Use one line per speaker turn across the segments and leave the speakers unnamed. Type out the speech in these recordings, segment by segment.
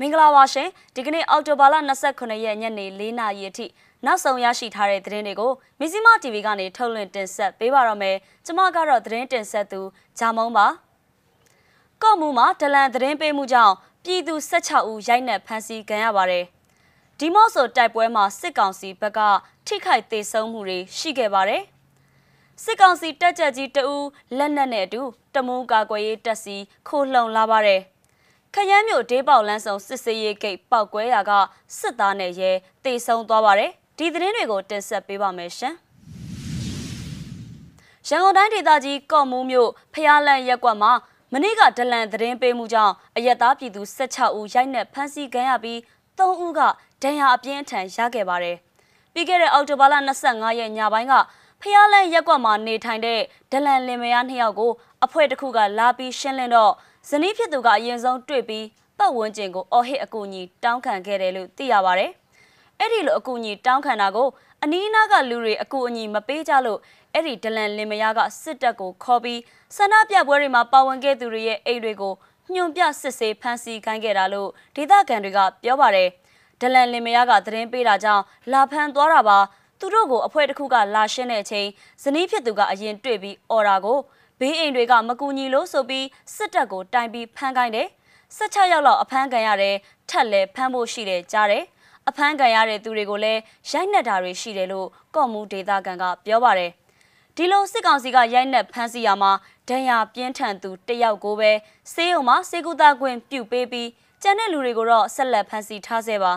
မင်္ဂလာပါရှင်ဒီကနေ့အောက်တိုဘာလ29ရက်ညနေ4နာရီအထိနောက်ဆုံးရရှိထားတဲ့သတင်းတွေကိုမီဇီမာ TV ကနေထုတ်လွှင့်တင်ဆက်ပေးပါတော့မယ်ကျွန်မကတော့သတင်းတင်ဆက်သူဂျာမုံပါကော့မူမှာဒလန်သတင်းပေးမှုကြောင့်ပြည်သူ16ဦးရိုက်နှက်ဖမ်းဆီးခံရပါတယ်ဒီမော့ဆိုတိုက်ပွဲမှာစစ်ကောင်စီဘက်ကထိခိုက်သေးဆုံးမှုတွေရှိခဲ့ပါတယ်စစ်ကောင်စီတက်ကြကြီးတအူးလက်နက်နဲ့အတူတမူးကာကွယ်ရေးတပ်စီခိုးလှုံလာပါတယ် ခရမ်းမြို့ဒေးပေါလန်းဆောင်စစ်စေးရေးဂိတ်ပောက်ကွဲရာကစစ်သားနဲ့ရဲတေဆုံးသွားပါတယ်ဒီသတင်းတွေကိုတင်ဆက်ပေးပါမယ်ရှင်ရန်ကုန်တိုင်းဒေသကြီးကော့မူးမြို့ဖျားလန့်ရက်ကွက်မှာမနေ့ကဒလန်သတင်းပေးမှုကြောင့်အရက်သားပြည်သူ16ဦးရိုက်နှက်ဖမ်းဆီးခံရပြီး3ဦးကဒဏ်ရာအပြင်းထန်ရခဲ့ပါတယ်ပြီးခဲ့တဲ့အောက်တိုဘာလ25ရက်ညပိုင်းကဖျားလန့်ရက်ကွက်မှာနေထိုင်တဲ့ဒလန်လင်မယားနှစ်ယောက်ကိုအဖွဲ့တစ်ခုကလာပြီးရှင်းလင်းတော့ ဇနီးဖြစ်သူကအရင်ဆုံးတွေ့ပြီးပတ်ဝန်းကျင်ကိုအော်ဟစ်အကူအညီတောင်းခံခဲ့တယ်လို့သိရပါဗျ။အဲ့ဒီလိုအကူအညီတောင်းခံတာကိုအနီးအနားကလူတွေအကူအညီမပေးကြလို့အဲ့ဒီဒလန်လင်မယားကစစ်တပ်ကိုခေါ်ပြီးဆန္ဒပြပွဲတွေမှာပါဝင်ခဲ့သူတွေရဲ့အိမ်တွေကိုညွန်ပြစစ်ဆေးဖမ်းဆီးခိုင်းခဲ့တာလို့ဒေသခံတွေကပြောပါတယ်။ဒလန်လင်မယားကသတင်းပေးတာကြောင့်လာဖမ်းသွားတာပါသူတို့ကိုအဖွဲ့တစ်ခုကလာရှင်းတဲ့အချိန်ဇနီးဖြစ်သူကအရင်တွေ့ပြီးအော်တာကို ဘေးအိမ်တွေကမကူညီလို့ဆိုပြီးစစ်တပ်ကိုတိုင်ပြီးဖမ်းခိုင်းတယ်16ယောက်လောက်အဖမ်းခံရတယ်ထက်လဲဖမ်းဖို့ရှိတယ်ကြားတယ်အဖမ်းခံရတဲ့သူတွေကိုလည်းရိုက်နှက်တာတွေရှိတယ်လို့ကော့မူဒေတာကန်ကပြောပါတယ်ဒီလိုစစ်ကောင်စီကရိုက်နှက်ဖမ်းဆီးရမှာဒဏ်ရာပြင်းထန်သူတယောက်ကိုပဲစေးုံမှာစေကူတာခွင့်ပြုပေးပြီးကျန်တဲ့လူတွေကိုတော့ဆက်လက်ဖမ်းဆီးထားဆဲပါ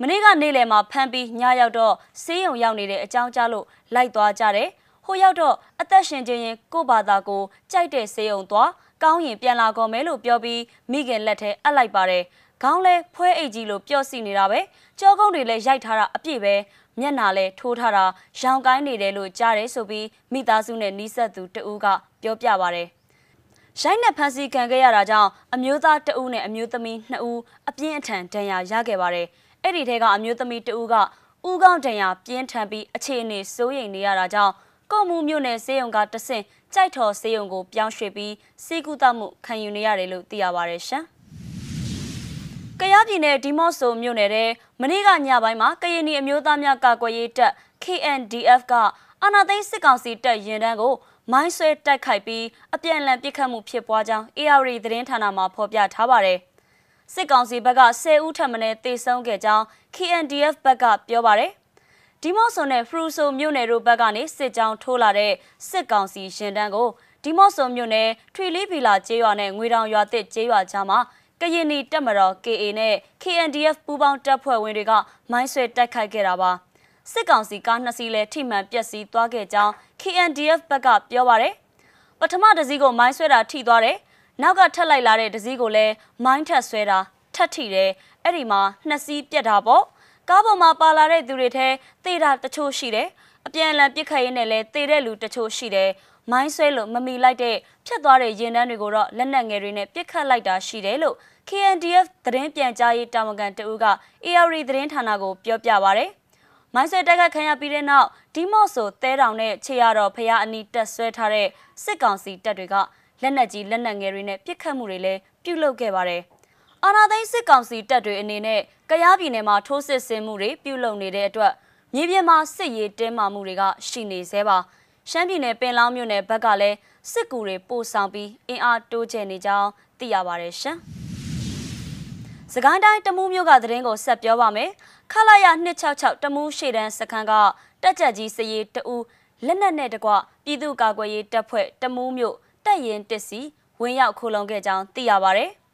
မနေ့ကနေ့လယ်မှာဖမ်းပြီးညရောက်တော့စေးုံရောက်နေတဲ့အကြောင်းကြားလို့လိုက်သွားကြတယ် ဟိုရောက်တော့အသက်ရှင်ခြင်းရင်ကိုဘာသာကိုကြိုက်တဲ့စေးုံသွားကောင်းရင်ပြန်လာကောမယ်လို့ပြောပြီးမိခင်လက်ထဲအပ်လိုက်ပါတယ်ခေါင်းလဲဖွဲအိတ်ကြီးလို့ပြောစီနေတာပဲကြောကုန်းတွေလည်းရိုက်ထားတာအပြည့်ပဲမျက်နာလဲထိုးထားတာရောင်ကိုင်းနေတယ်လို့ကြားတယ်ဆိုပြီးမိသားစုနဲ့နီးစပ်သူတဦးကပြောပြပါတယ်ရိုက်နဲ့ဖန်စီခံခဲ့ရတာကြောင့်အမျိုးသားတဦးနဲ့အမျိုးသမီးနှစ်ဦးအပြင်းအထန်ဒဏ်ရာရခဲ့ပါတယ်အဲ့ဒီထဲကအမျိုးသမီးတဦးကဦးကောင်းဒဏ်ရာပြင်းထန်ပြီးအခြေအနေစိုးရိမ်နေရတာကြောင့် ကော့မှုမြို့နယ်စေယုံကတဆင့်ကြိုက်ထော်စေယုံကိုပြောင်းရွှေ့ပြီးစီကူတမှုခံယူနေရတယ်လို့သိရပါတယ်ရှင်။ကယားပြည်နယ်ဒီမော့ဆိုမြို့နယ်ထဲမနေ့ကညပိုင်းမှာကရင်နီအမျိုးသားများကာကွယ်ရေးတပ် KNDF ကအာနာသိန်းစစ်ကောင်စီတပ်ရင်တန်းကိုမိုင်းဆွဲတိုက်ခိုက်ပြီးအပြန်အလှန်ပစ်ခတ်မှုဖြစ်ပွားကြောင်း AR သတင်းဌာနမှဖော်ပြထားပါတယ်။စစ်ကောင်စီဘက်က10ဦးထပ်မံတေဆုံးခဲ့ကြောင်း KNDF ဘက်ကပြောပါတယ်။ ဒီမော့ဆိုနဲ့ဖရူဆိုမြို့နယ်တို့ဘက်ကနေစစ်ကြောင်းထိုးလာတဲ့စစ်ကောင်စီရှင်တန်းကိုဒီမော့ဆိုမြို့နယ်ထွေလီဗီလာကျေးရွာနဲ့ငွေတောင်ရွာသစ်ကျေးရွာကြားမှာကရင်နီတပ်မတော် KA နဲ့ KNDF ပူးပေါင်းတပ်ဖွဲ့ဝင်တွေကမိုင်းဆွဲတိုက်ခိုက်ခဲ့တာပါစစ်ကောင်စီကားနှစ်စီးလဲထိမှန်ပျက်စီးသွားခဲ့ကြောင်း KNDF ဘက်ကပြောပါရယ်ပထမတစည်းကိုမိုင်းဆွဲတာထိသွားတယ်နောက်ကထက်လိုက်လာတဲ့တစည်းကိုလည်းမိုင်းထက်ဆွဲတာထက်ထိတယ်အဲ့ဒီမှာနှစ်စီးပြက်တာပေါ့ ကားပေါ်မှာပါလာတဲ့သူတွေထဲသေတာတချို့ရှိတယ်အပြန်အလှန်ပြစ်ခတ်ရင်းနဲ့လည်းသေတဲ့လူတချို့ရှိတယ်မိုင်းဆွဲလို့မမီလိုက်တဲ့ဖြတ်သွားတဲ့ရင်တန်းတွေကိုတော့လက်နက်ငယ်တွေနဲ့ပြစ်ခတ်လိုက်တာရှိတယ်လို့ KNDF သတင်းပြန်ကြားရေးတာဝန်ခံတဦးက AR သတင်းဌာနကိုပြောပြပါရယ်မိုင်းဆွဲတိုက်ခိုက်ခံရပြီးတဲ့နောက်ဒီမော့ဆိုတဲတောင်နဲ့ခြေရတော်ဖျားအနီးတက်ဆွဲထားတဲ့စစ်ကောင်စီတပ်တွေကလက်နက်ကြီးလက်နက်ငယ်တွေနဲ့ပစ်ခတ်မှုတွေလည်းပြုလုပ်ခဲ့ပါတယ်။ အာဏာသိမ်းစစ်ကောင်စီတပ်တွေအနေနဲ့ကယားပြည်နယ်မှာထိုးစစ်ဆင်မှုတွေပြုလုပ်နေတဲ့အတွက်မြေပြင်မှာစစ်ရေးတင်းမာမှုတွေကရှိနေသေးပါရှမ်းပြည်နယ်ပင်လောင်းမြို့နယ်ဘက်ကလည်းစစ်ကူတွေပို့ဆောင်ပြီးအင်အားတိုးချဲ့နေကြောင်းသိရပါတယ်ရှင်။စကိုင်းတိုင်းတမူးမြို့ကသတင်းကိုဆက်ပြောပါမယ်။ခလာရ266တမူးရှေ့တန်းစခန်းကတက်ကြကြီးစရေးတဦးလက်နက်နဲ့တကွပြည်သူ့ကာကွယ်ရေးတပ်ဖွဲ့တမူးမြို့တပ်ရင်တစ်စီဝင်ရောက်ခိုလုံခဲ့ကြောင်းသိရပါတယ်။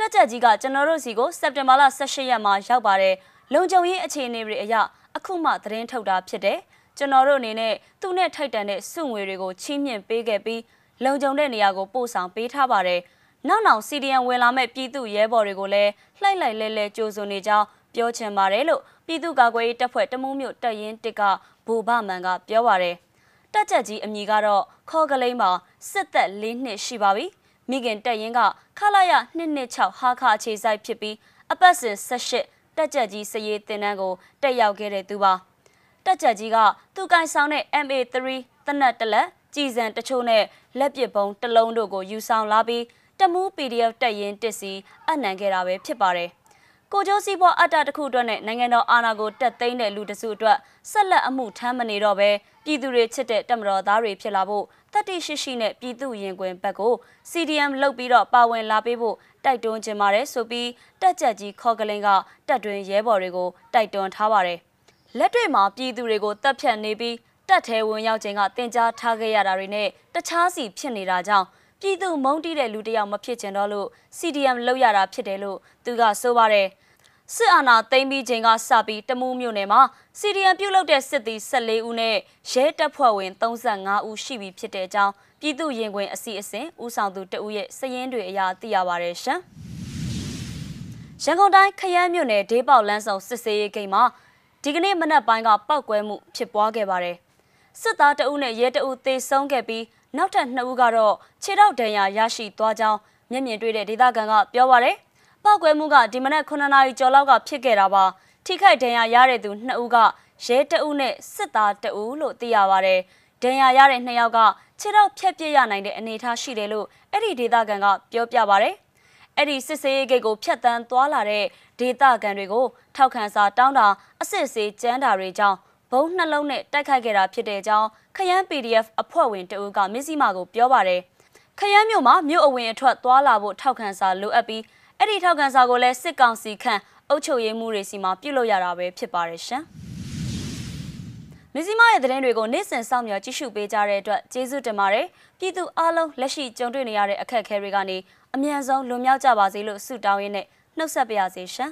တက်ကြကြီးကကျွန်တော်တို့စီကိုစက်တင်ဘာလ18ရက်မှာရောက်ပါတယ်လုံခြုံရေးအခြေအနေတွေအရအခုမှသတင်းထုတ်တာဖြစ်တယ်ကျွန်တော်တို့အနေနဲ့သူ့နဲ့ထိုက်တန်တဲ့စုငွေတွေကိုချီးမြှင့်ပေးခဲ့ပြီးလုံခြုံတဲ့နေရာကိုပို့ဆောင်ပေးထားပါတယ်နောက်နောက် CDN ဝင်လာမဲ့ပြည်သူရဲဘော်တွေကိုလည်းလှိုက်လိုက်လဲလဲကြိုးစုံနေကြောင်းပြောချင်ပါတယ်လို့ပြည်သူ့ကာကွယ်ရေးတပ်ဖွဲ့တမူးမြို့တပ်ရင်းတစ်ကဘူဘမန်ကပြောပါတယ်တက်ကြကြီးအမည်ကတော့ခေါ်ကလိန်မှာစစ်သက်၄နှစ်ရှိပါပြီ မိခင်တက်ရင်ကခလာရ226ဟာခအခြေစိုက်ဖြစ်ပြီးအပတ်စဉ်18တက်ကြက်ကြီးစရေးတင်တန်းကိုတက်ရောက်ခဲ့တဲ့သူပါတက်ကြက်ကြီးကသူကင်ဆောင်တဲ့ MA3 တနက်တလက်ကြည်စံတချို့နဲ့လက်ပစ်ပုံတစ်လုံးတို့ကိုယူဆောင်လာပြီးတမူး PDF တက်ရင်တစ်စီအနံခဲ့တာပဲဖြစ်ပါတယ်ကိုကျိုးစီးပွားအတ္တတစ်ခုအတွက်နဲ့နိုင်ငံတော်အာဏာကိုတက်သိမ်းတဲ့လူတစုအတွက်ဆက်လက်အမှုထမ်းမနေတော့ပဲပြည်သူတွေချစ်တဲ့တမတော်သားတွေဖြစ်လာဖို့ တတိရှိရှိနဲ့ပြည်သူရင်ခွင်ဘက်ကို CDM လုတ်ပြီးတော့ပါဝင်လာပေးဖို့တိုက်တွန်းခြင်းပါတယ်ဆိုပြီးတက်ကြက်ကြီးခေါ်ကလင်းကတက်တွင်ရဲဘော်တွေကိုတိုက်တွန်းထားပါတယ်လက်တွေ့မှာပြည်သူတွေကိုတပ်ဖြတ်နေပြီးတက်သေးဝင်ရောက်ခြင်းကတင် जा ထားခဲ့ရတာတွေနဲ့တခြားစီဖြစ်နေတာကြောင့်ပြည်သူမုန်းတီးတဲ့လူတစ်ယောက်မဖြစ်ချင်တော့လို့ CDM လောက်ရတာဖြစ်တယ်လို့သူကဆိုပါတယ် စစ်အာဏာသိမ်းပြီးချိန်ကစပြီးတမူးမြို့နယ်မှာ CDM ပြုတ်လုတဲ့စစ်သည်14ဦးနဲ့ရဲတပ်ဖွဲ့ဝင်35ဦးရှိပြီဖြစ်တဲ့အကြောင်းပြည်သူရင်ခွင်အစီအစဉ်ဦးဆောင်သူတဦးရဲ့စည်ရင်းတွေအရာသိရပါတယ်ရှင်။ရန်ကုန်တိုင်းခရမ်းမြို့နယ်ဒေးပေါလန်းဆောင်စစ်စေးရေးဂိတ်မှာဒီကနေ့မနက်ပိုင်းကပောက်ကွဲမှုဖြစ်ပွားခဲ့ပါတယ်။စစ်သားတအုပ်နဲ့ရဲတအုပ်သေဆုံးခဲ့ပြီးနောက်ထပ်2ဦးကတော့ခြေထောက်ဒဏ်ရာရရှိသွားကြောင်းမျက်မြင်တွေ့တဲ့ဒေသခံကပြောပါရယ်။ ပောက်ကွဲမှုကဒီမနက်9နာရီကျော်လောက်ကဖြစ်ခဲ့တာပါ။ထိခိုက်ဒဏ်ရာရတဲ့သူ2ဦးကရဲတအုပ်နဲ့စစ်သားတအုပ်လို့သိရပါရယ်။ဒဏ်ရာရတဲ့2ယောက်ကခြေထောက်ဖြတ်ပြစ်ရနိုင်တဲ့အနေအထားရှိတယ်လို့အဲ့ဒီဒေသခံကပြောပြပါရယ်။အဲ့ဒီစစ်စေးဂိတ်ကိုဖျက်တမ်းသွားလာတဲ့ဒေသခံတွေကိုထောက်ခံစာတောင်းတာအစစ်စေးကြမ်းတာတွေကြောင့်ဘုံနှလုံးနဲ့တိုက်ခိုက်ခဲ့တာဖြစ်တဲ့အကြောင်းခရမ်း PDF အဖွဲ့ဝင်တဦးကမစ္စည်းမာကိုပြောပါတယ်ခရမ်းမြို့မှာမြို့အဝင်အထွက်သွားလာဖို့ထောက်ခံစာလိုအပ်ပြီး အဲ့ဒီထောက်ခံစာကိုလည်းစစ်ကောင်စီခန့်အုပ်ချုပ်ရေးမှုတွေစီမှာပြုလုပ်ရတာပဲဖြစ်ပါတယ်ရှင်မစ္စည်းမရဲ့သတင်းတွေကိုနေ့စဉ်စောင့်မျှော်ကြည့်ရှုပေးကြတဲ့အတွက်ကျေးဇူးတင်ပါတယ်ပြည်သူအားလုံးလက်ရှိကြုံတွေ့နေရတဲ့အခက်အခဲတွေကနေအမြန်ဆုံးလွန်မြောက်ကြပါစေလို့ဆုတောင်းရင်းနဲ့နှုတ်ဆက်ပါရစေရှင်